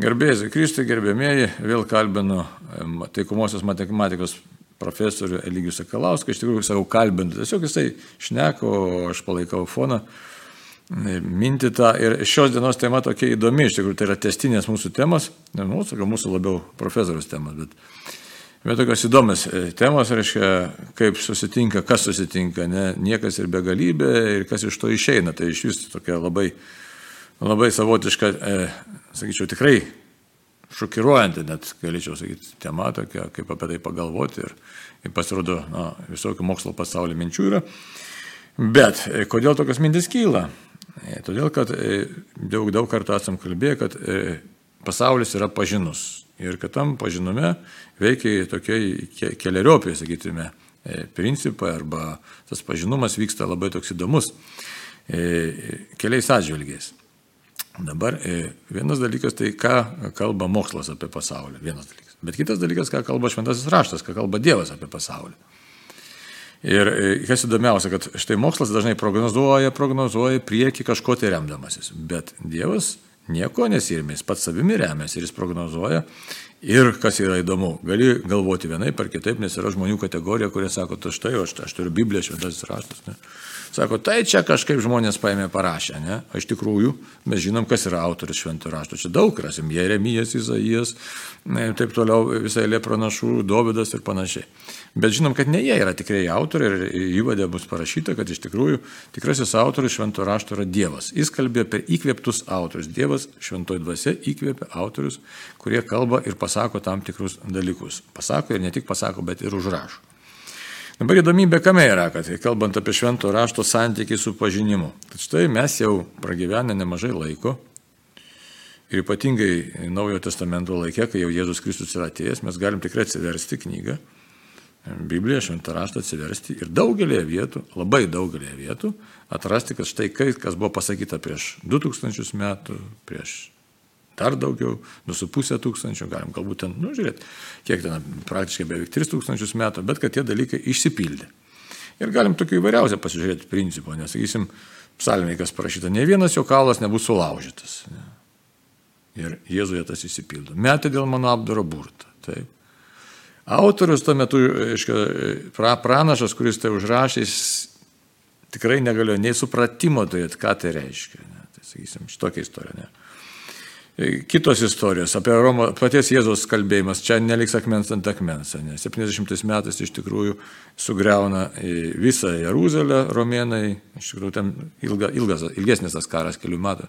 Gerbėjai, Kristui, gerbėmėjai, vėl kalbinu taikomosios matematikos profesorių Eligius Sakalauską, iš tikrųjų sakau kalbinu, tiesiog jisai šneko, aš palaikau foną, minti tą. Ir šios dienos tema tokia įdomi, iš tikrųjų tai yra testinės mūsų temos, ne mūsų, gal mūsų labiau profesorius temos, bet, bet tokios įdomios e, temos, reiškia, kaip susitinka, kas susitinka, ne, niekas ir begalybė ir kas iš to išeina, tai iš vis tokia labai labai savotiška, e, sakyčiau, tikrai šokiruojanti, net galėčiau sakyti, tema tokia, kaip apie tai pagalvoti ir, ir pasirodo, na, visokių mokslo pasaulio minčių yra. Bet e, kodėl tokios mintis kyla? E, todėl, kad e, daug, daug kartų esam kalbėję, kad e, pasaulis yra pažinus ir kad tam pažinume veikia tokie keliariopiai, sakytume, e, principai arba tas pažinumas vyksta labai toks įdomus e, keliais atžvilgiais. Dabar e, vienas dalykas tai, ką kalba mokslas apie pasaulį. Vienas dalykas. Bet kitas dalykas, ką kalba šventasis raštas, ką kalba Dievas apie pasaulį. Ir e, kas įdomiausia, kad štai mokslas dažnai prognozuoja, prognozuoja prieki kažko tai remdamasis. Bet Dievas nieko nesirmė, jis pats savimi remiasi ir jis prognozuoja. Ir kas yra įdomu, gali galvoti vienaip ar kitaip, nes yra žmonių kategorija, kurie sako, tu štai, aš, aš turiu Bibliją, šventasis raštas. Ne? Sako, tai čia kažkaip žmonės paėmė parašę, ne? O iš tikrųjų mes žinom, kas yra autorius šventų rašto. Čia daug rasim, Jeremijas, Izaijas, taip toliau visai lė pranašų, Dovydas ir panašiai. Bet žinom, kad ne jie yra tikrai autoriai ir įvadė bus parašyta, kad iš tikrųjų tikrasis autorius šventų rašto yra Dievas. Jis kalbėjo per įkvėptus autorius. Dievas šventoji dvasia įkvėpia autorius, kurie kalba ir pasako tam tikrus dalykus. Pasako ir ne tik pasako, bet ir užrašo. Dabar įdomybė kame yra, kad kalbant apie švento rašto santykį su pažinimu. Tad štai mes jau pragyvenę nemažai laiko ir ypatingai Naujojo testamento laikė, kai jau Jėzus Kristus yra atėjęs, mes galim tikrai atsiversti knygą, Bibliją, šventą raštą atsiversti ir daugelėje vietų, labai daugelėje vietų atrasti, kad štai kai, kas buvo pasakyta prieš 2000 metų, prieš dar daugiau, 2,5 tūkstančio, galim galbūt ten, nu, žiūrėt, kiek ten, praktiškai beveik 3 tūkstančius metų, bet kad tie dalykai išsipildė. Ir galim tokių įvairiausią pasižiūrėti principų, nes, sakysim, psalmininkas parašyta, ne vienas jo kaulas nebus sulaužytas. Ne. Ir Jėzuje tas įsipildo. Metė dėl mano apdaro burtą. Taip. Autorius tuo metu, aiškiai, pra, pranašas, kuris tai užrašė, jis tikrai negalėjo nei supratimo turėti, ką tai reiškia. Ne. Tai, sakysim, šitokia istorija. Ne. Kitos istorijos apie Romo, paties Jėzos kalbėjimas, čia neliks akmens ant akmens. Ne? 70 metais iš tikrųjų sugriauna visą Jeruzalę romėnai, iš tikrųjų ten ilga, ilgas, ilgesnis tas karas kelių metų,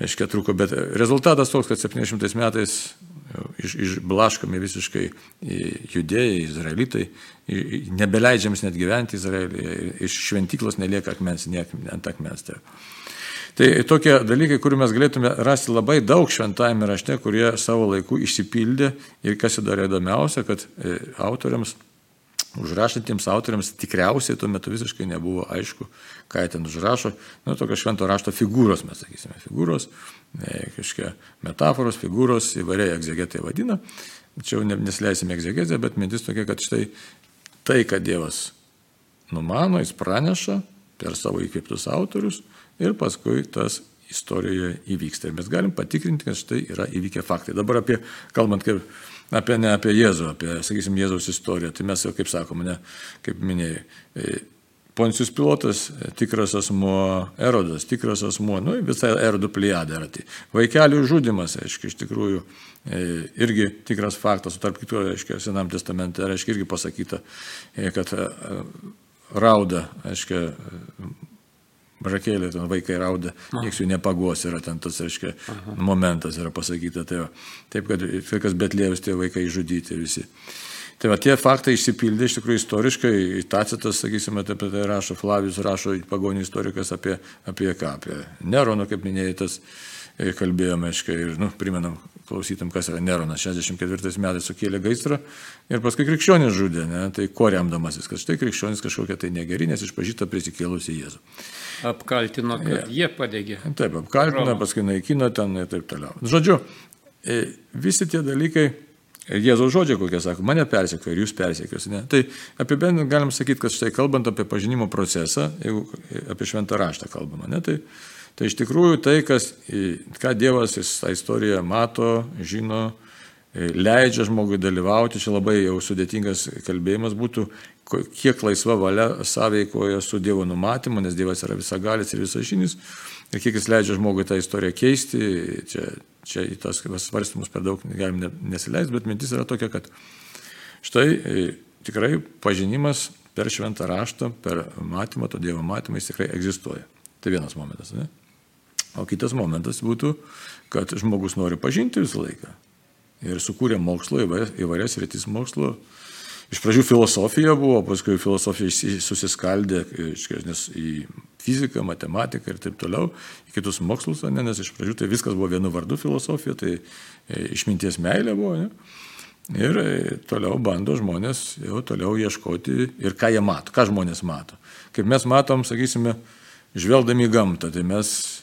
reiškia truko, bet rezultatas toks, kad 70 metais iš, išblaškomi visiškai judėjai, izraelitai, nebeleidžiams net gyventi Izraelyje, iš šventyklos nelieka akmens, nie ant akmens. Tai. Tai tokie dalykai, kurių mes galėtume rasti labai daug šventajame rašte, kurie savo laiku išsipildė ir kas įdarė įdomiausia, kad e, autoriams, užrašantiems autoriams tikriausiai tuo metu visiškai nebuvo aišku, ką jie ten užrašo. Nu, tokios švento rašto figūros, mes sakysime, figūros, e, kažkokie metaforos, figūros, įvairiai egzegetai vadina. Čia jau nesileisime egzegezę, bet mintis tokia, kad štai tai, kad Dievas numano, jis praneša per savo įkvėptus autorius, ir paskui tas istorijoje įvyksta. Ir mes galim patikrinti, kad štai yra įvykę faktai. Dabar apie, kalbant kaip, apie, ne apie Jėzų, apie, sakysim, Jėzaus istoriją, tai mes jau, kaip sakome, ne, kaip minėjai, e, Poncijus pilotas, e, tikras asmuo, Erodas, tikras asmuo, nu, visa Erodų pliadė yra. Tai vaikelių žudimas, aiškiai, iš tikrųjų, e, irgi tikras faktas, tarp kitų, aiškiai, Senam testamente, aiškiai, irgi pasakyta, kad rauda, aiškiai, Bažakėlė, ten vaikai rauda, niekas jų nepagos, yra ten tas, reiškia, Aha. momentas yra pasakyta. Tai va. Taip, kad kas betlėjus tie vaikai žudyti visi. Tai va, tie faktai išsipildė iš tikrųjų istoriškai, Tacitas, sakysime, apie tai rašo, Flavius rašo, pagonių istorikas apie, apie ką, apie Nerono, kaip minėjai, tas e, kalbėjome, aiškiai, ir, nu, primenam klausytum, kas yra Neronas, 64 metais sukėlė gaisrą ir paskui krikščionis žudė, ne? tai ko remdamasis, kad štai krikščionis kažkokia tai negeri, nes išpažįsta prisikėlusi Jėzų. Apkaltino, kad jie padegė. Taip, apkaltino, Romą. paskui naikino ten ir taip toliau. Žodžiu, e, visi tie dalykai, Jėzaus žodžiai kokie sako, mane persekioja ir jūs persekios. Ne? Tai apibendrinant galim sakyti, kad štai kalbant apie pažinimo procesą, jeigu apie šventą raštą kalbama, ne, tai Tai iš tikrųjų tai, kas, ką Dievas jis tą istoriją mato, žino, leidžia žmogui dalyvauti, čia labai jau sudėtingas kalbėjimas būtų, kiek laisva valia sąveikoja su Dievo numatymu, nes Dievas yra visagalis ir visažinis, ir kiek jis leidžia žmogui tą istoriją keisti, čia, čia į tas svarstymus per daug galim nesileisti, bet mintis yra tokia, kad štai tikrai pažinimas per šventą raštą, per matymą, to Dievo matymą jis tikrai egzistuoja. Tai vienas momentas. Ne? O kitas momentas būtų, kad žmogus nori pažinti visą laiką. Ir sukūrė mokslo, įvairias rytis mokslo. Iš pradžių filosofija buvo, paskui filosofija susiskaldė nes į fiziką, matematiką ir taip toliau, į kitus mokslus, ne, nes iš pradžių tai viskas buvo vienu vardu filosofija, tai e, išminties meilė buvo. Ne? Ir e, toliau bando žmonės jau toliau ieškoti ir ką jie mato, ką žmonės mato. Kaip mes matom, sakysime, žvelgdami į gamtą, tai mes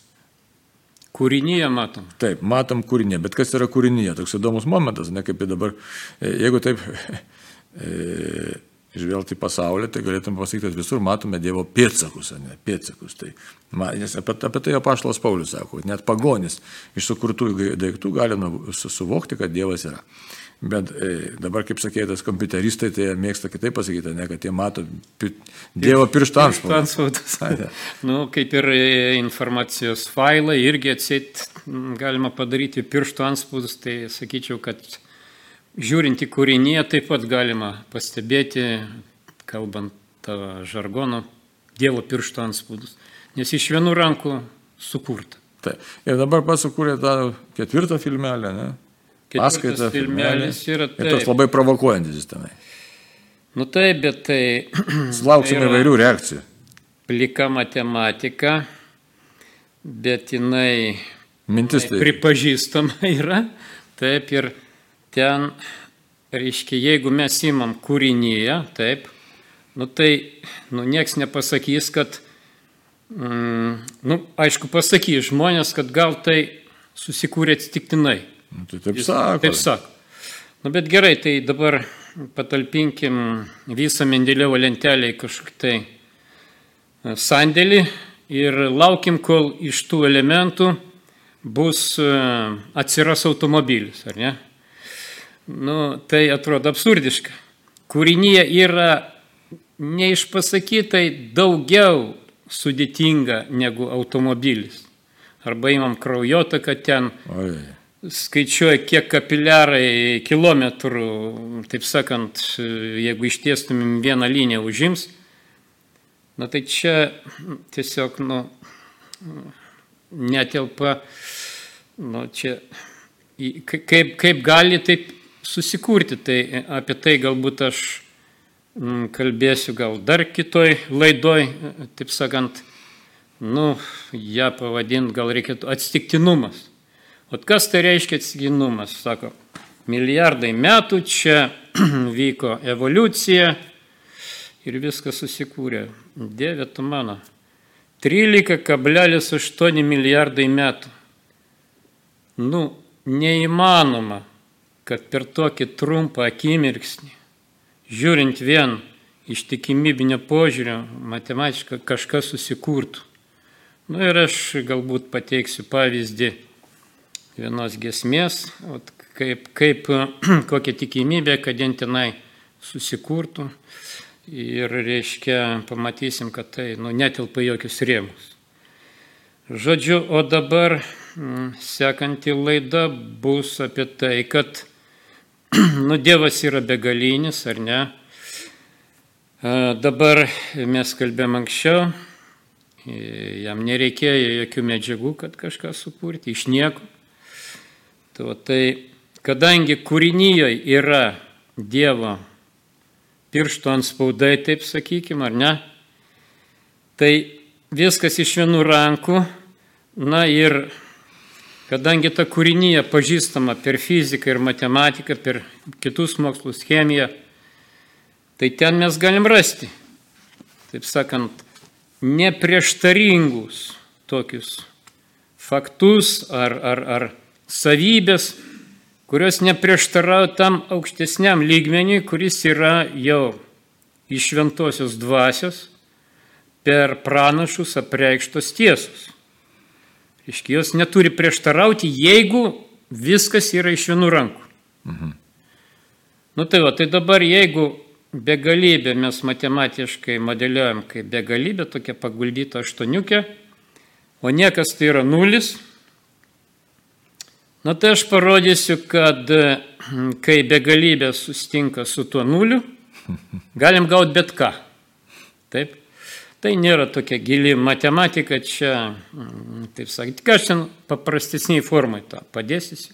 Kūrinyje matom. Taip, matom kūrinyje, bet kas yra kūrinyje? Toks įdomus momentas, ne kaip dabar, e, jeigu taip e, žvelgti pasaulį, tai galėtum pasakyti, kad visur matome Dievo pėtsakus, ne pėtsakus. Tai, nes apie, apie tai apaštalas Paulius sako, net pagonis iš sukurtų daiktų gali suvokti, kad Dievas yra. Bet e, dabar, kaip sakė, tas kompiuteristai, tai mėgsta kitaip pasakyti, ne, kad jie mato pi, Dievo pirštų anspaudas. nu, kaip ir e, informacijos failai, irgi atsit galima padaryti pirštų anspaudus, tai sakyčiau, kad žiūrint į kūrinį, taip pat galima pastebėti, kalbant tavo žargonu, Dievo pirštų anspaudus. Nes iš vienų rankų sukurta. Taip. Ir dabar pats sukūrė tą ketvirtą filmelę, ne? Paskaitą, filmelis yra taip. Ir toks labai provokuojantis jis tenai. Nu taip, bet tai... Sulauksime įvairių reakcijų. Plika matematika, bet jinai... Mintis tai. Pripažįstama yra. Taip ir ten, reiškia, jeigu mes įmam kūrinyje, taip, nu tai, nu nieks nepasakys, kad, mm, nu aišku, pasakys žmonės, kad gal tai susikūrė atsitiktinai. Nu, tai taip sako. Taip sako. Nu, bet gerai, tai dabar patalpinkim visą Mendelevo lentelę į kažkokį tai e, sandėlį ir laukim, kol iš tų elementų bus e, atsiras automobilis, ar ne? Nu, tai atrodo absurdiška. Kūrinyje yra neišpasakytai daugiau sudėtinga negu automobilis. Arba imam kraujotaką ten. Oi skaičiuoja, kiek kapiliarai kilometrų, taip sakant, jeigu ištiestumėm vieną liniją užims, na tai čia tiesiog, nu, netelpa, nu, čia, kaip, kaip gali taip susikurti, tai apie tai galbūt aš mm, kalbėsiu gal dar kitoj laidoj, taip sakant, nu, ją pavadinti gal reikėtų atsitiktinumas. O kas tai reiškia atsiginumas? Sako, milijardai metų čia vyko evoliucija ir viskas susikūrė. Dieve tu mano. 13,8 milijardai metų. Nu, neįmanoma, kad per tokį trumpą akimirksnį, žiūrint vien iš tikimybinio požiūrio, matematiškai kažkas susikurtų. Na nu, ir aš galbūt pateiksiu pavyzdį vienos gesmės, kaip, kaip kokia tikimybė, kad jie tenai susikurtų ir, reiškia, pamatysim, kad tai nu, netilpa jokius rėmus. Žodžiu, o dabar mm, sekanti laida bus apie tai, kad nu, Dievas yra begalinis, ar ne? Dabar mes kalbėjom anksčiau, jam nereikėjo jokių medžiagų, kad kažką sukurti, iš nieko. Tai, tai kadangi kūrinyje yra Dievo piršto ant spaudai, taip sakykime, ar ne, tai viskas iš vienų rankų, na ir kadangi ta kūrinyje pažįstama per fiziką ir matematiką, per kitus mokslus, chemiją, tai ten mes galim rasti, taip sakant, neprieštaringus tokius faktus ar, ar, ar savybės, kurios neprieštarauja tam aukštesniam lygmeniui, kuris yra jau iš šventosios dvasios per pranašus apreikštos tiesos. Iški jos neturi prieštarauti, jeigu viskas yra iš vienų rankų. Mhm. Nu tai va, tai dabar jeigu begalybė mes matematiškai modeliuojam kaip begalybė, tokia paguldyta aštuoniukė, o niekas tai yra nulis, Na tai aš parodysiu, kad kai begalybė sustinka su tuo nuliu, galim gauti bet ką. Taip. Tai nėra tokia gili matematika, čia, taip sakyti, tik aš ten paprastesniai formai tą padėsiu.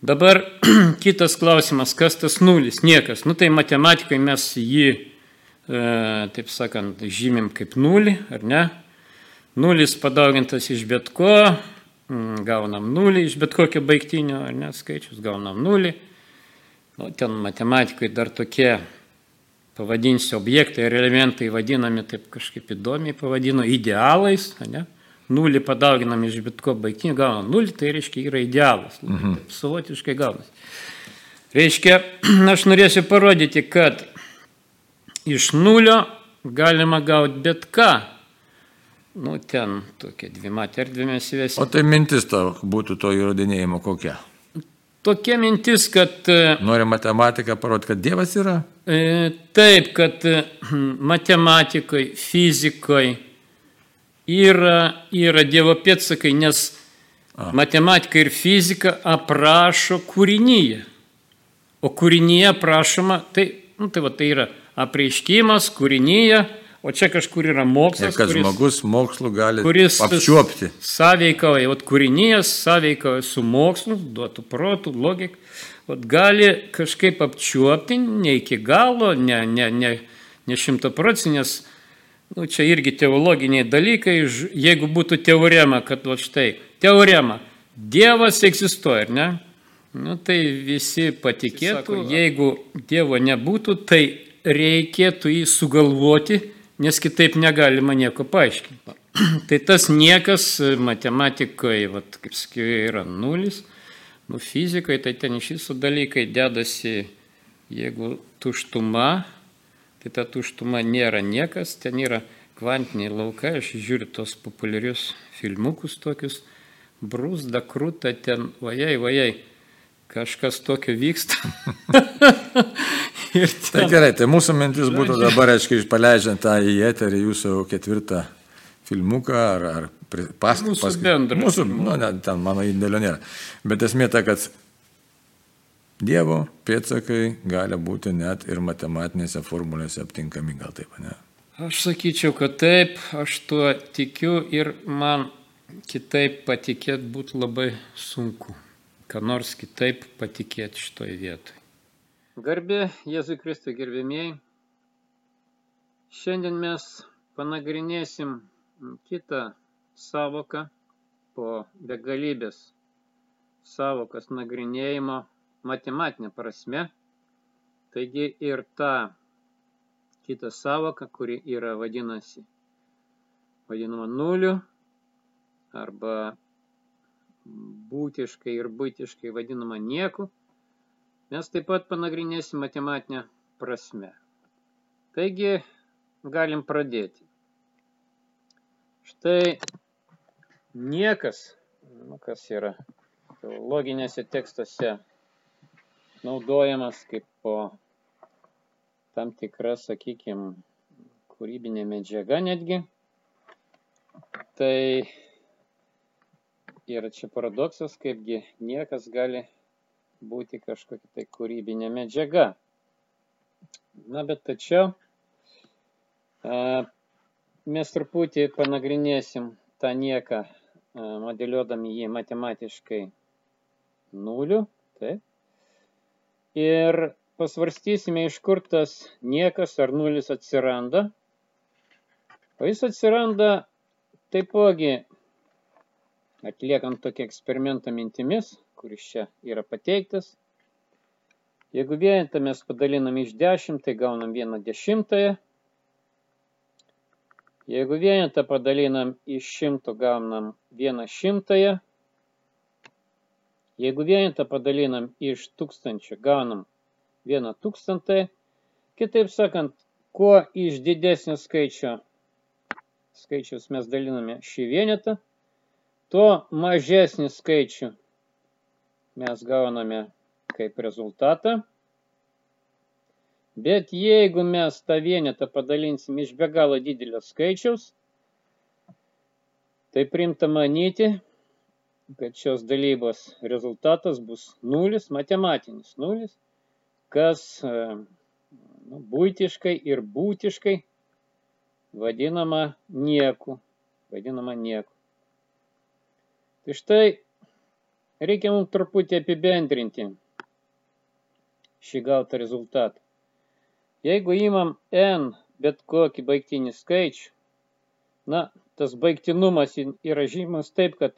Dabar kitas klausimas, kas tas nulis? Niekas. Nu tai matematikai mes jį, taip sakant, žymim kaip nulį, ar ne? Nulis padaugintas iš bet ko, gaunam nulį iš bet kokio baigtinio, ar ne, skaičius, gaunam nulį. Nu, ten matematikai dar tokie, pavadinsiu, objektai ir elementai vadinami taip kažkaip įdomiai, pavadino idealais, ne? Nulį padauginam iš bet ko baigtinio, gaunam nulį, tai reiškia yra idealas. Mhm. Taip, savotiškai gaunas. Reiškia, aš norėsiu parodyti, kad iš nulio galima gauti bet ką, Nu, ten tokia dvimatė erdvė mes įvesime. O tai mintis tavo būtų to įrodinėjimo kokia? Tokia mintis, kad... E, Nori matematiką parodyti, kad Dievas yra? E, taip, kad e, matematikai, fizikai yra, yra Dievo pėtsakai, nes A. matematika ir fizika aprašo kūrinyje. O kūrinyje prašoma, tai, nu, tai, va, tai yra apreiškimas kūrinyje O čia kažkur yra mokslas. Ir kad kuris, žmogus mokslu gali kuris apčiuopti. Sąveikauja, vat kūrinijas sąveikauja su mokslu, duotų protų, logiką. Vat gali kažkaip apčiuopti, ne iki galo, ne, ne, ne, ne šimtaprocinės, nu, čia irgi teologiniai dalykai, jeigu būtų teorema, kad va štai, teorema, Dievas egzistuoja, ar ne? Nu, tai visi patikėtų, jeigu Dievo nebūtų, tai reikėtų jį sugalvoti nes kitaip negalima nieko paaiškinti. tai tas niekas matematikoje, vat, kaip sakiau, yra nulis, nu fizikoje tai ten iš visų dalykai dedasi, jeigu tuštuma, tai ta tuštuma nėra niekas, ten yra kvantiniai laukai, aš žiūriu tos populiarius filmukus tokius, brūsda, krūta ten, vajai, vajai, kažkas tokio vyksta. Tai gerai, tai mūsų mintis būtų dabar, aiškiai, paleidžiant tą į eterį jūsų ketvirtą filmuką ar, ar paskui. Mūsų paskui, bendrą. Mūsų, nu, ne, ten mano indėlio nėra. Bet esmė ta, kad Dievo pėtsakai gali būti net ir matematinėse formulėse aptinkami, gal taip, ne? Aš sakyčiau, kad taip, aš tuo tikiu ir man kitaip patikėti būtų labai sunku, ką nors kitaip patikėti šitoje vietoje. Garbė Jėzui Kristui gerbėmėjai. Šiandien mes panagrinėsim kitą savoką po begalybės savokas nagrinėjimo matematinė prasme. Taigi ir ta kita savoka, kuri yra vadinasi, vadinama nuliu arba būtiškai ir būtiškai vadinama nieku, mes taip pat panagrinėsim matematinę prasme. Taigi, galim pradėti. Štai niekas, nu, kas yra loginėse tekstuose naudojamas kaip po tam tikra, sakykime, kūrybinė medžiaga netgi. Tai yra čia paradoksas, kaipgi niekas gali būti kažkokia tai kūrybinė medžiaga. Na, bet tačiau mes truputį panagrinėsim tą nieką, modeliuodami jį matematiškai nuliu. Taip. Ir pasvarstysime, iš kur tas niekas ar nulis atsiranda. O jis atsiranda taipogi atliekant tokį eksperimentą mintimis, kuris čia yra pateiktas. Jeigu vienetą mes padalinam iš 10, tai gaunam 1 dešimtąją. Jeigu vienetą padalinam iš 100, gaunam 1 šimtąją. Jeigu vienetą padalinam iš 1000, gaunam 1 tūkstantąją. Kitaip sakant, kuo iš didesnio skaičio skaičius mes daliname šį vienetą, tuo mažesnį skaičių mes gauname kaip rezultatą. Bet jeigu mes tą vienetą padalinsim iš be galo didelio skaičiaus, tai primta manyti, kad šios dalybos rezultatas bus nulis, matematinis nulis, kas e, nu, būtiškai ir būtiškai vadinama nieku. Vadinama nieku. Tai štai reikia mums truputį apibendrinti šį gautą rezultatą. Jeigu įmam n bet kokį baigtinį skaičių, na, tas baigtinumas yra žymas taip, kad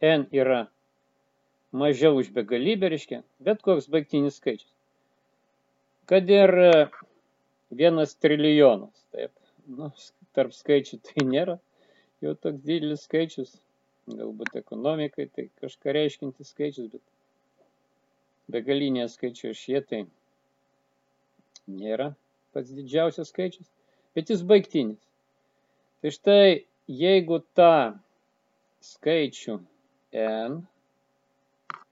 n yra mažiau už begalybę, reiškia, bet koks baigtinis skaičius. Kad ir e, vienas trilijonas, taip, nu, tarp skaičių tai nėra jau toks didelis skaičius, galbūt ekonomikai tai kažką reiškintis skaičius, bet begalinėje skaičių šie tai nėra pats didžiausias skaičius, bet jis baigtinis. Tai štai, jeigu tą skaičių n,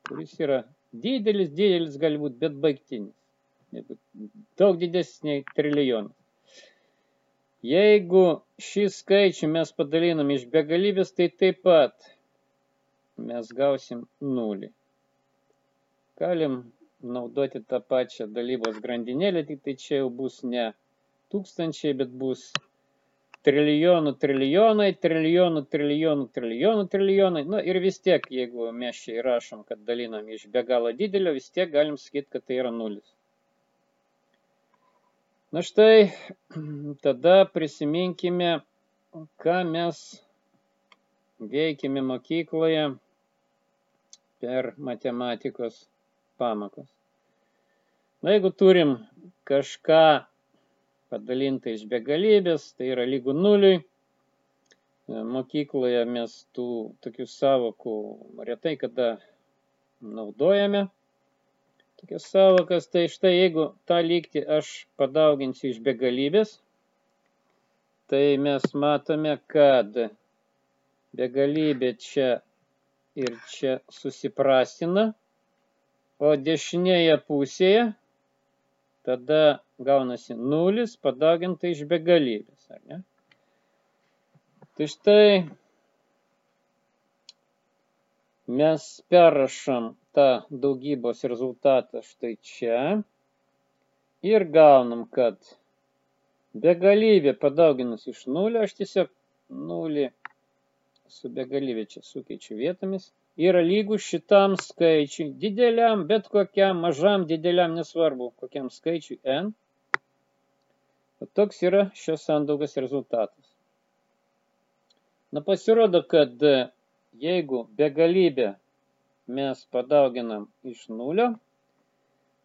kuris yra didelis, didelis gali būti, bet baigtinis, daug didesnis nei trilijonas. Jeigu šį skaičių mes padalinam iš begalybės, tai taip pat mes gausim nulį galim naudoti tą pačią dalybos grandinėlę, tik tai čia jau bus ne tūkstančiai, bet bus trilijonų trilijonai, trilijonų trilijonų trilijonų trilijonai. Na ir vis tiek, jeigu mes čia įrašom, kad dalinam iš be galo didelio, vis tiek galim sakyti, kad tai yra nulis. Na štai, tada prisiminkime, ką mes veikime mokykloje per matematikos pamokas. Na, jeigu turim kažką padalintą iš begalybės, tai yra lygų nuliui. Mokykloje mes tų tokių savokų retai kada naudojame. Tokias savokas, tai štai jeigu tą lygti aš padauginsiu iš begalybės, tai mes matome, kad begalybė čia ir čia susiprastina o dešinėje pusėje tada gaunasi nulis padauginta iš begalybės. Ar ne? Tai štai mes perrašam tą daugybos rezultatą štai čia ir gaunam, kad begalybė padauginus iš nulio, aš tiesiog nulį su begalybė čia sukeičiu vietomis yra lygus šitam skaičiui, dideliam, bet kokiam, mažam, dideliam, nesvarbu, kokiam skaičiui n. O toks yra šios sandaugos rezultatas. Na pasirodo, kad jeigu begalybę mes padauginam iš nulio,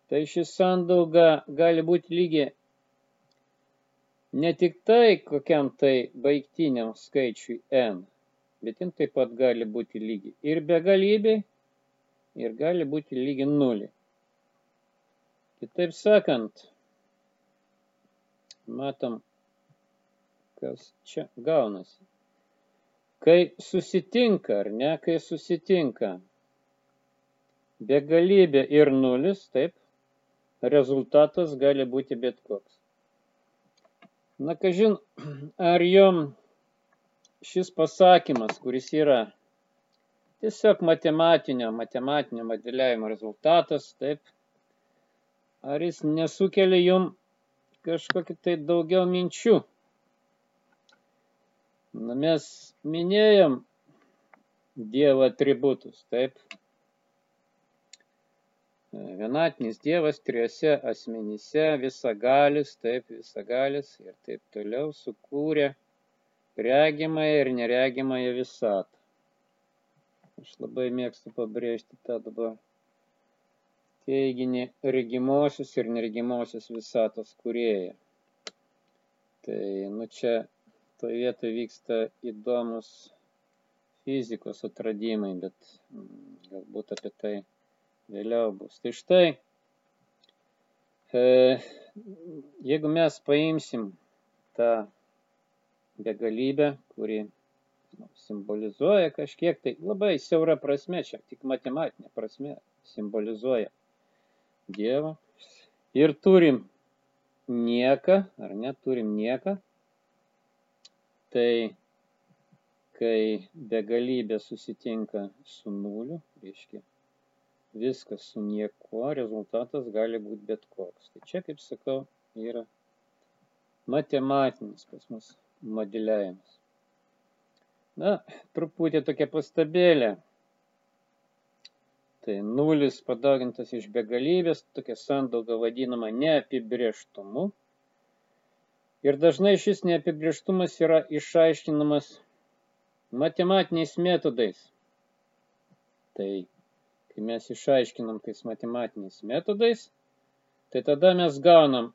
tai ši sandauga gali būti lygiai ne tik tai kokiam tai baigtiniam skaičiui n, bet jin taip pat gali būti lygi ir begalybei, ir gali būti lygi nuliai. Kitaip sakant, matom, kas čia gaunasi. Kai susitinka, ar ne, kai susitinka begalybė ir nulis, taip, rezultatas gali būti bet koks. Na, kažin, ar jom šis pasakymas, kuris yra tiesiog matematinio, matematinio modeliavimo rezultatas, taip, ar jis nesukelia jum kažkokį tai daugiau minčių. Na, mes minėjom Dievo atributus, taip. Vienatinis Dievas trijose asmenyse, visagalis, taip, visagalis ir taip toliau sukūrė regimąją ir neregimąją visatą. Aš labai mėgstu pabrėžti tą dabar teiginį regimosios ir neregimosios visatos kurėja. Tai, nu čia toje vietoje vyksta įdomus fizikos atradimai, bet mm, galbūt apie tai vėliau bus. Tai štai, e, jeigu mes paimsim tą begalybę, kuri nu, simbolizuoja kažkiek tai labai siaura prasme, čia tik matematinė prasme simbolizuoja Dievą. Ir turim nieką, ar neturim nieką, tai kai begalybė susitinka su nuliu, reiškia viskas su niekuo, rezultatas gali būti bet koks. Tai čia, kaip sakau, yra matematinis pas mus modeliavimas. Na, truputį tokia pastabėlė. Tai nulis padaugintas iš begalybės, tokia sandauga vadinama neapibrieštumu. Ir dažnai šis neapibrieštumas yra išaiškinamas matematiniais metodais. Tai kai mes išaiškinam tais matematiniais metodais, tai tada mes gaunam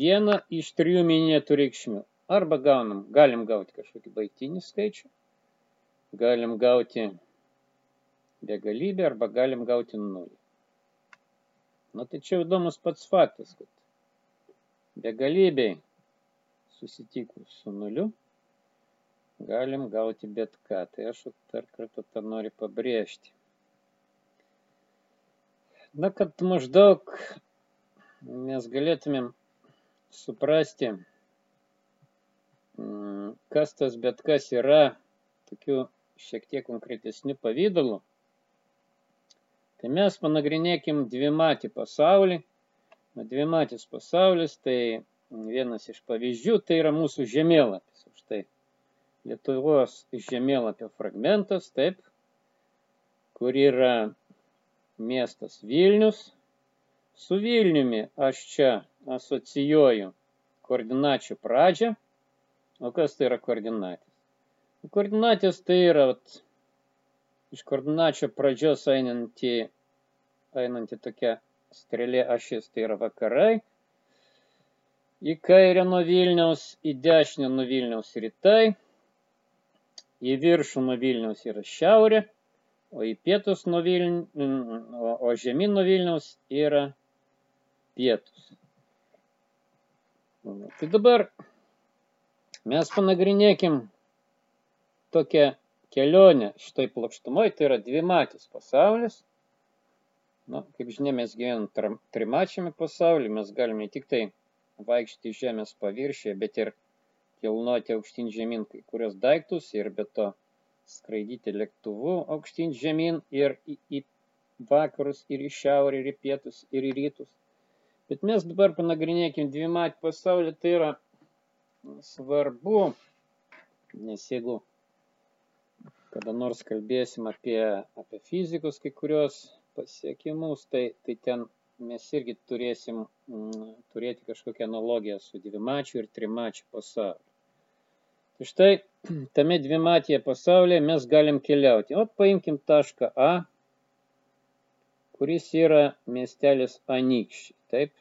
vieną iš trijų minėtų reikšmių. Arba gaunam, galim gauti kažkokį baigtinį skaičių, galim gauti begalybę arba galim gauti nulį. Na tai čia įdomus pats faktas, kad begalybei susitikus su nuliu galim gauti bet ką. Tai aš dar kartą tą noriu pabrėžti. Na, kad maždaug mes galėtumėm suprasti, kas tas bet kas yra tokiu šiek tiek konkretesniu pavydalu, tai mes panagrinėkim dvimatį pasaulį. Dvimatis pasaulis, tai vienas iš pavyzdžių, tai yra mūsų žemėlapis. Štai Lietuvos žemėlapio fragmentas, taip, kur yra miestas Vilnius. Su Vilniumi aš čia asocijuoju koordinačių pradžią. O kas tai yra koordinatės? Koordinatės tai yra vat, iš koordinačio pradžios einanti, einanti tokia strėlė ašis, tai yra vakarai. Į kairę nuo Vilniaus, į dešinę nuo Vilniaus rytai, į viršų nuo Vilniaus yra šiaurė, o į pietus nuo Vilniaus, o, žemyn nuo Vilniaus yra pietus. Tai dabar mes panagrinėkim tokią kelionę šitoj plokštumoj, tai yra dvimatis pasaulis. Na, kaip žinia, mes gyvenam trimačiame pasaulyje, mes galime ne tik tai vaikščioti žemės paviršiuje, bet ir kilnoti aukštyn žemyn kai kurios daiktus ir be to skraidyti lėktuvu aukštyn žemyn ir į, į vakarus, ir į šiaurę, ir į pietus, ir į rytus. Bet mes dabar panagrinėkim dvimatį pasaulį, tai yra svarbu, nes jeigu kada nors kalbėsim apie, apie fizikus kai kurios pasiekimus, tai, tai ten mes irgi turėsim mm, turėti kažkokią analogiją su dvimačiu ir trimačiu pasauliu. Tai štai tame dvimatyje pasaulyje mes galim keliauti. O paimkim tašką A, kuris yra miestelis Anykščiai. Taip.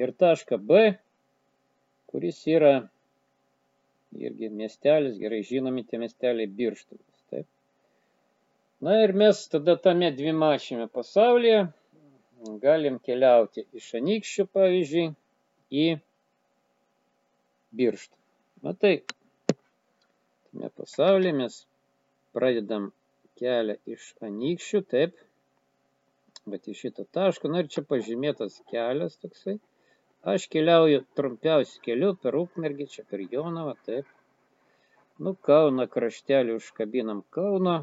Ir tašką B, kuris yra irgi miestelis, gerai žinomi tie miesteliai Birštonas. Taip. Na ir mes tada tame dvimačiame pasaulyje galim keliauti iš Anykščių, pavyzdžiui, į Birštą. Na tai, tame pasaulyje mes pradedam kelią iš Anykščių, taip, bet į šitą tašką, na ir čia pažymėtas kelias toksai. Aš keliauju trumpiausiu keliu per Ukmergį, čia per Jonavą, taip. Nu, Kauną kraštelį užkabinam Kauno.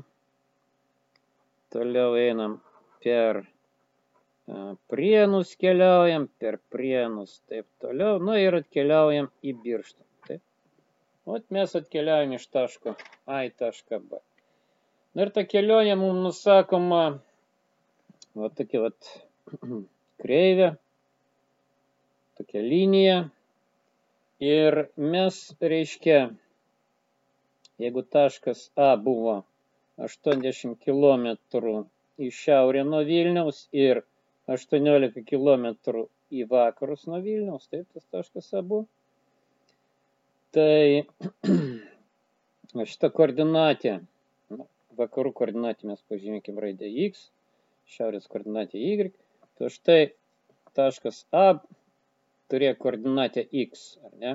Toliau einam per Prienus keliaujam, per Prienus, taip toliau. Nu ir atkeliaujam į Birštą. Ot mes atkeliaujam iš taško A į tašką B. Na ir ta kelionė mums nusakoma va tokia vat kreivė, tokia linija. Ir mes, reiškia, jeigu taškas A buvo 80 km į šiaurę nuo Vilniaus ir 18 km į vakarus nuo Vilniaus, taip tas taškas A buvo. Tai šitą koordinatę, vakarų koordinatę mes pažymėkime raidę X, šiaurės koordinatė y, tai štai taškas A turėjo koordinatę x, ar ne?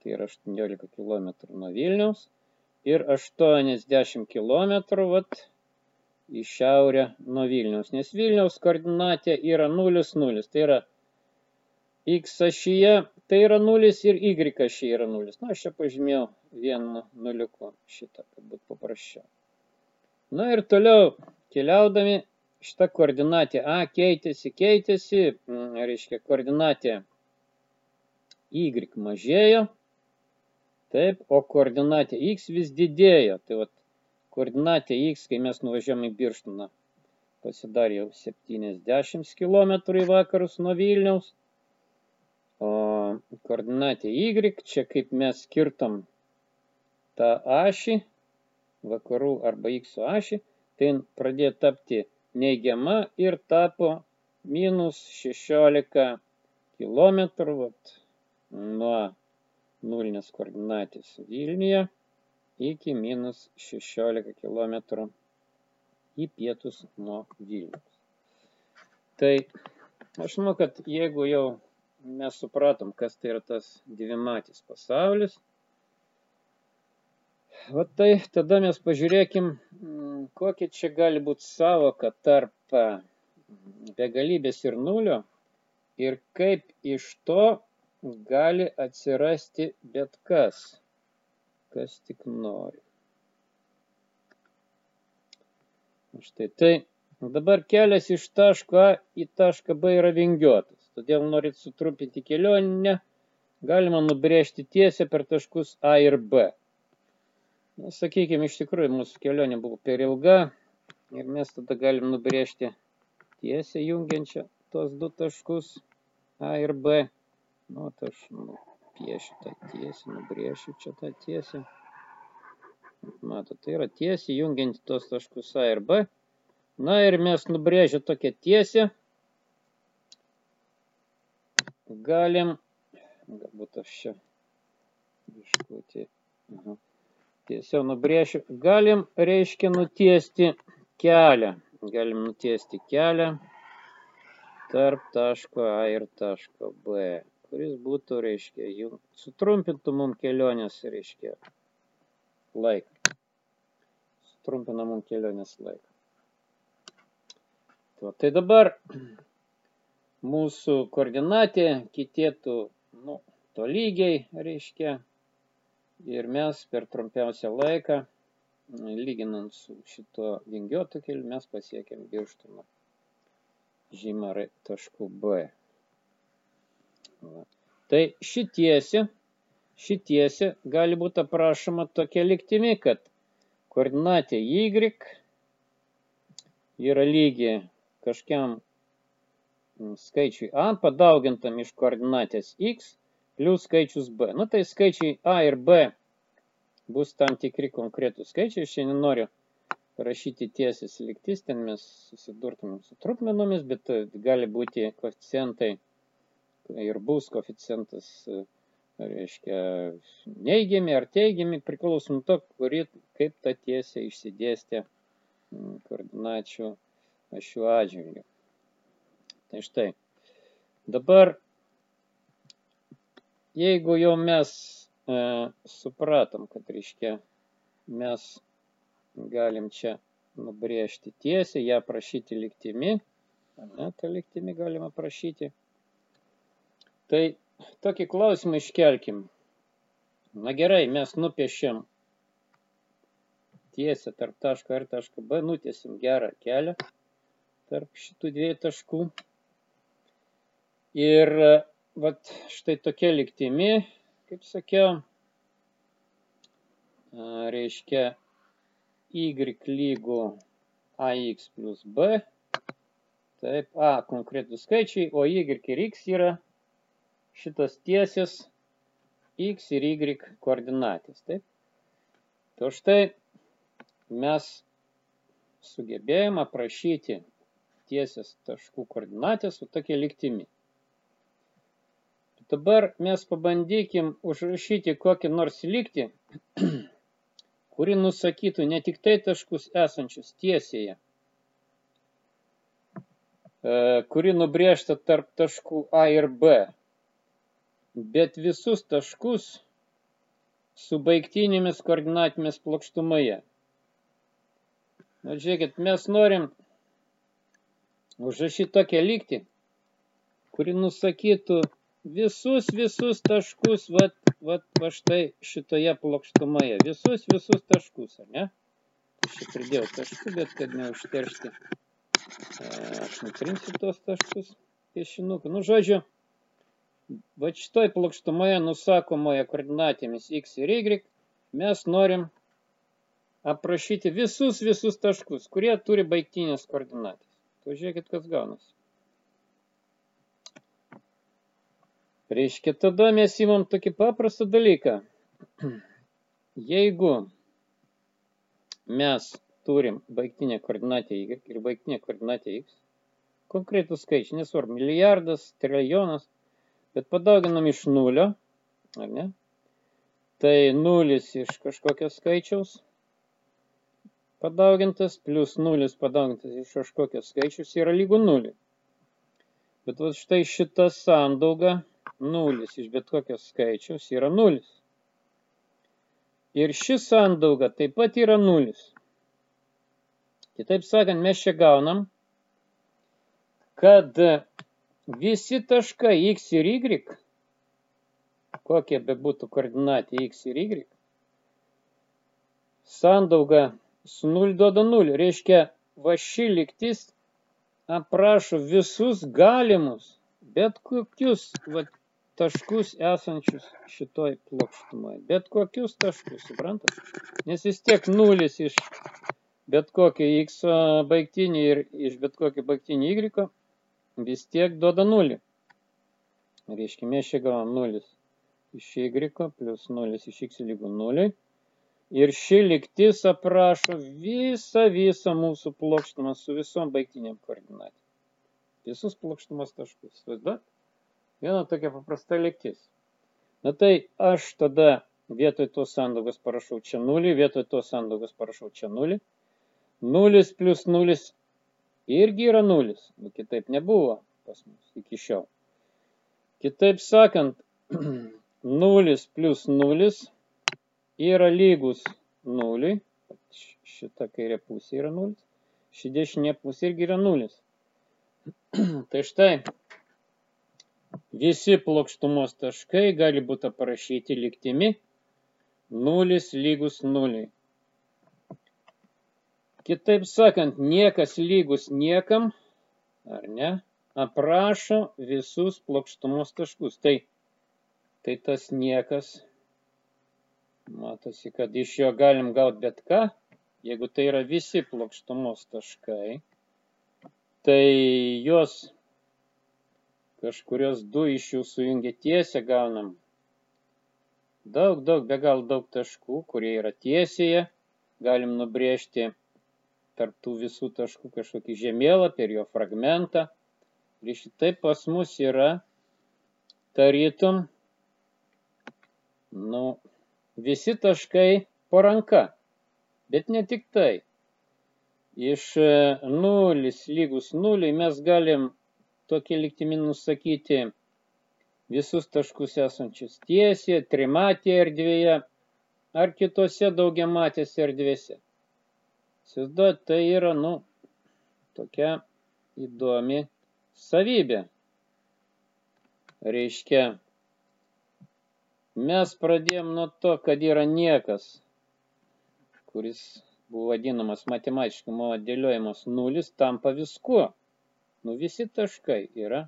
Tai yra 18 km nuo Vilniaus. ir 80 km vat, į šiaurę nuo Vilniaus, nes Vilniaus koordinatė yra 0, 0, tai yra x ašyje, tai yra 0 ir y ašyje yra 0. Na, aš čia pažymėjau vienu nuliuku šitą, kad būtų paprasčiau. Na ir toliau keliaudami šita koordinatė A keitėsi, keitėsi, mm, reiškia koordinatė Y mažėjo, taip, o koordinatė X vis didėjo. Tai vat, koordinatė X, kai mes nuvažiavome į Birštoną, pasidarė jau 70 km į vakarus nuo Vilniaus, o koordinatė Y, čia kaip mes skirtam tą ašį, vakarų arba X ašį, tai pradėjo tapti neigiama ir tapo minus 16 km vat, nuo nulinės koordinatės Vilniuje iki minus 16 km į pietus nuo Vilnius. Tai aš manau, kad jeigu jau mes supratom, kas tai yra tas dvimatis pasaulis, va tai tada mes pažiūrėkim, mm, kokia čia gali būti savoka tarp begalybės ir nulio ir kaip iš to gali atsirasti bet kas, kas tik nori. Štai tai dabar kelias iš taško A į tašką B yra vingiuotas, todėl norit sutrumpinti kelionę, galima nubrėžti tiesią per taškus A ir B. Na, sakykime, iš tikrųjų mūsų kelionė buvo per ilga ir mes tada galim nubrėžti tiesiai jungiančią tos du taškus A ir B. Nu, tai aš nu, piešiu tą tiesiai, nubrėšiu čia tą tiesiai. Matot, tai yra tiesiai jungianti tos taškus A ir B. Na ir mes nubrėžę tokią tiesią. Galim, galbūt aš čia biškutį. Aha tiesiog nubrėšiu. Galim, reiškia, nutiesti kelią. Galim nutiesti kelią tarp taško A ir taško B, kuris būtų, reiškia, jų sutrumpintų mum kelionės, reiškia, laiką. Sutrumpina mum kelionės laiką. Tai dabar mūsų koordinatė kitėtų, nu, tolygiai, reiškia, ir mes per trumpiausią laiką, lyginant su šito vingiuotu keliu, mes pasiekėm Birštono žymą taškų B. Va. Tai šitiesi, šitiesi gali būti aprašoma tokia liktimi, kad koordinatė Y yra lygi kažkiam skaičiui A padaugintam iš koordinatės X plus skaičius b. Nu tai skaičiai a ir b bus tam tikri konkretūs skaičiai. Šiandien noriu rašyti tiesias lygtis, ten mes susidurtumėm su trupmenomis, bet gali būti koficientai ir bus koficientas, e, reiškia, neigiami ar teigiami, priklausom to, kuri, kaip ta tiesė išsidėstė koordinačių šiuo atžvilgiu. Tai štai. Dabar jeigu jau mes e, supratom, kad reiškia mes galim čia nubrėžti tiesiai, ją prašyti liktimi, ne, tą liktimi galima prašyti. Tai tokį klausimą iškelkim. Na gerai, mes nupiešiam tiesę tarp taško ir taško B, nutiesim gerą kelią tarp šitų dviejų taškų. Ir vat štai tokia liktimi, kaip sakiau, reiškia y lygų ax plus b, taip, a konkretus skaičiai, o y ir x yra šitas tiesės x ir y koordinatės, taip. To štai mes sugebėjome aprašyti tiesės taškų koordinatės su tokia liktimi. Dabar mes pabandykim užrašyti kokį nors lygtį, kuri nusakytų ne tik tai taškus esančius tiesėje, e, kuri nubrėžta tarp taškų A ir B, bet visus taškus, su baigtinėmis koordinatėmis plokštumoje. Na, žiūrėkit, mes norim užrašyti tokią lygtį, kuri nusakytų visus, visus taškus, va, va, va štai šitoje plokštumoje. Visus, visus taškus, ar ne? Aš čia pridėjau taškų, bet kad neužteršti, e, aš nutrinsiu tos taškus piešinuku. Nu, žodžiu, va šitoj plokštumoje nusakomoje koordinatėmis x ir y mes norim aprašyti visus, visus taškus, kurie turi baigtinės koordinatės. Pažiūrėkit, kas gaunasi. Reiškia, tada mes įmam tokį paprastą dalyką. Jeigu mes turim baigtinę koordinatę y ir baigtinę koordinatę x, konkretų skaičių, nesvarbu, milijardas, trilijonas, bet padauginam iš nulio, ar ne? Tai nulis iš kažkokio skaičiaus padaugintas plus nulis padaugintas iš kažkokio skaičius yra lygu nuliui. Bet va štai šita sandauga nulis iš bet kokio skaičiaus yra nulis. Ir ši sandauga taip pat yra nulis. Kitaip sakant, mes čia gaunam, kad visi taškai x ir y, kokie be būtų koordinatė x ir y, sandauga su 0 duoda 0. Reiškia, va ši liktis aprašo visus galimus, bet kokius va, taškus esančius šitoj plokštumoje. Bet kokius taškus, suprantat? Nes vis tiek nulis iš bet kokio x baigtinį ir iš bet kokio baigtinį y vis tiek duoda nulį. Reiškia, mes čia gavom nulis iš y plus nulis iš x lygų nuliui. Ir ši liktis aprašo visą, visą mūsų plokštumą su visom baigtiniam koordinatėm. Visus plokštumos taškus. Vaizduot? Viena tokia paprasta lygtis. Na tai aš tada vietoj tos sandaugos parašau čia nulį, vietoj tos sandaugos parašau čia nulį. Nulis plus nulis irgi yra nulis. Nu, kitaip nebuvo pas mus iki šiol. Kitaip sakant, nulis plus nulis yra lygus nuliui. Šita kairė pusė yra nulis. Ši dešinė pusė irgi yra nulis. tai štai, Visi plokštumos taškai gali būti aprašyti lygtimi 0 lygus 0. Kitaip sakant, niekas lygus niekam, ar ne, aprašo visus plokštumos taškus. Tai, tai tas niekas, matosi, kad iš jo galim gauti bet ką, jeigu tai yra visi plokštumos taškai, tai jos kažkurios du iš jų sujungia tiesę, gaunam daug, daug, be gal daug taškų, kurie yra tiesėje. Galim nubrėžti tarp tų visų taškų kažkokį žemėlapį ir jo fragmentą. Ir šitai pas mus yra tarytum, nu, visi taškai po ranka. Bet ne tik tai. Iš nulis lygus nuliui mes galim tokia liktimi nusakyti visus taškus esančius tiesiai, trimatėje erdvėje ar kitose daugiamatėse erdvėse. Įsivaizduot, tai yra, nu, tokia įdomi savybė. Reiškia, mes pradėjom nuo to, kad yra niekas, kuris buvo vadinamas matematiškai modeliuojamas nulis, tampa viskuo. Nu visi taškai yra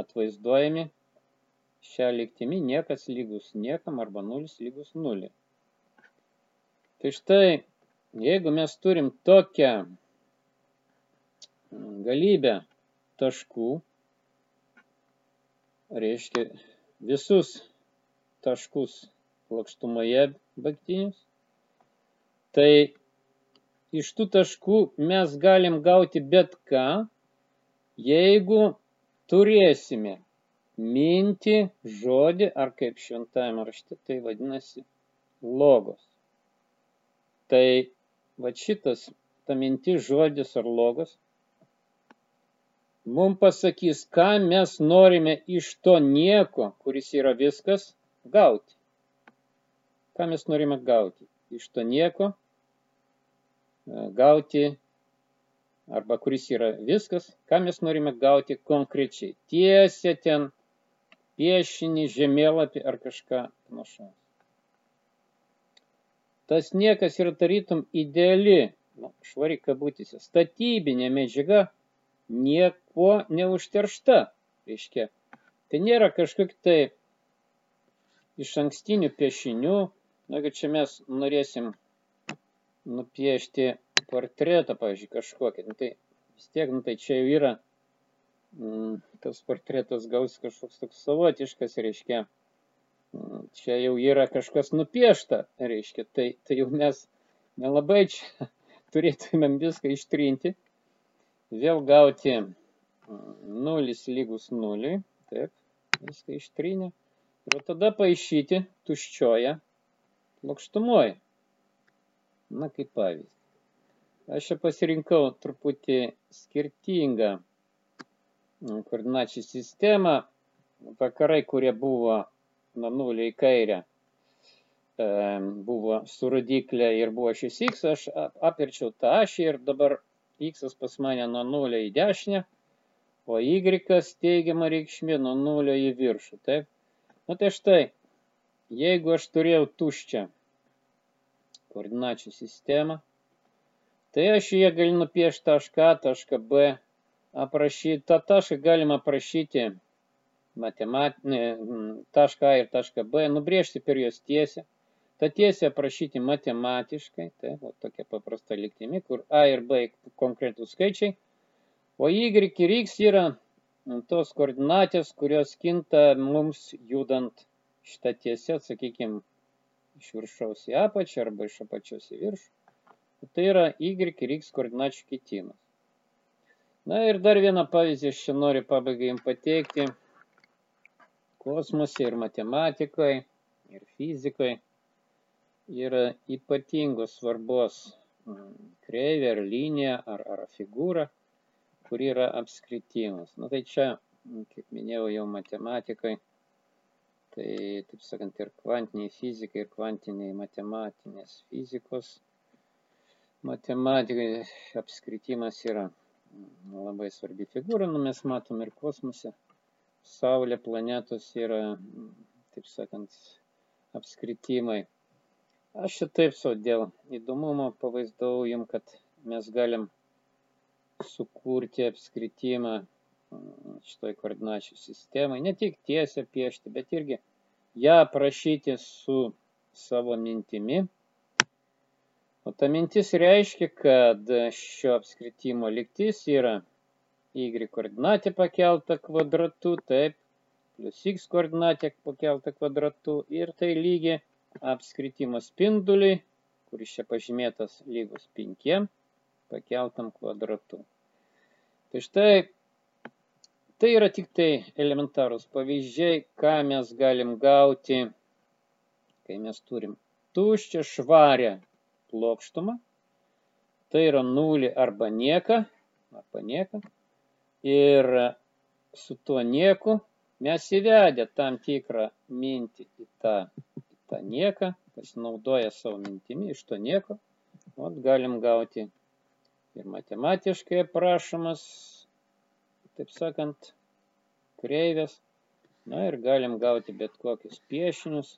atvaizduojami šią lygtimi niekas lygus niekam arba nulis lygus nuliui. Tai štai, jeigu mes turim tokią galybę taškų, reiškia visus taškus plokštumoje baigtinius, tai iš tų taškų mes galim gauti bet ką, jeigu turėsime mintį, žodį, ar kaip šventajame rašte tai vadinasi logos. Tai va šitas, ta mintis, žodis ar logos, mums pasakys, ką mes norime iš to nieko, kuris yra viskas, gauti. ką mes norime gauti. Iš to nieko e, gauti, arba kuris yra viskas, ką mes norime gauti konkrečiai. Tiesia ten piešinį, žemėlapį ar kažką panašaus. Tas niekas yra tarytum ideali, nu, švari kabutėse, statybinė medžiaga, nieko neužteršta. Reiškia, tai nėra kažkokia tai iš ankstinių piešinių, na, kad čia mes norėsim nupiešti portretą, pavyzdžiui, kažkokį, nu, tai vis tiek, nu, tai čia jau yra, mm, tas portretas gaus kažkoks toks savotiškas, reiškia, mm, čia jau yra kažkas nupiešta, reiškia, tai, tai jau mes nelabai čia turėtumėm viską ištrinti, vėl gauti mm, nulis lygus nuliui, taip, viską ištrinę. Ir tada paaišyti tuščioje plokštumoje. Na, kaip pavyzdį. Aš čia pasirinkau truputį skirtingą mm, koordinačių sistemą. Vakarai, kurie buvo nuo nulio į kairę, buvo su rodiklė ir buvo šis x, aš apverčiau tą ašį ir dabar x pas mane nuo nulio į dešinę, o y teigiama reikšmė nuo nulio į viršų. Taip? Na tai štai, jeigu aš turėjau tuščią koordinačių sistemą, tai aš jie galiu nupiešti tašką tašką B, aprašyti, tą tašką galima aprašyti matematinį, tašką A ir tašką B, nubrėžti per juos tiesę, tą tiesę aprašyti matematiškai, tai va, tokia paprasta liktimi, kur A ir B konkretų skaičiai, o Y ir X yra tos koordinatės, kurios kinta mums judant šitą tiesę, sakykime, iš viršaus į apačią arba iš apačios į viršų. Tai yra y ir x koordinačių kitimas. Na ir dar vieną pavyzdį aš čia noriu pabaigai jums pateikti. Kosmose ir matematikoje, ir fizikoje yra ypatingos svarbos mm, kreivė ar linija ar, ar figūra kur yra apskritimas. Na tai čia, kaip minėjau, jau matematikai, tai, taip sakant, ir kvantiniai fizikai, ir kvantiniai matematinės fizikos matematikai apskritimas yra labai svarbi figūra, nu mes matom ir kosmose. Saulė, planetos yra, taip sakant, apskritimai. Aš šitaip savo dėl įdomumo pavaizdau jums, kad mes galim sukurti apskritimą šitoj koordinačių sistemai. Ne tik tiesę piešti, bet irgi ją aprašyti su savo mintimi. O ta mintis reiškia, kad šio apskritimo liktis yra y koordinatė pakelta kvadratu, taip, plus x koordinatė pakelta kvadratu ir tai lygiai apskritimo spinduliui, kuris čia pažymėtas lygus 5 pakeltam kvadratu. Tai štai, tai yra tik tai elementarūs pavyzdžiai, ką mes galim gauti, kai mes turim tuščią švarę plokštumą, tai yra nulį arba nieką, arba nieką, ir su tuo nieku mes įvedę tam tikrą mintį į tą, į tą nieką, pasinaudoja savo mintimi iš to nieko, ot, galim gauti ir matematiškai aprašomas, taip sakant, kreivės. Na ir galim gauti bet kokius piešinius,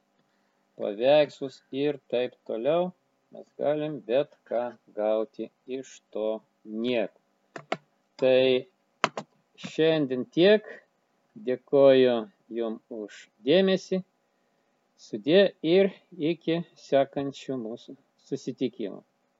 paveikslus ir taip toliau. Mes galim bet ką gauti iš to nieko. Tai šiandien tiek. Dėkoju Jums už dėmesį. Sudė ir iki sekančių mūsų susitikimų.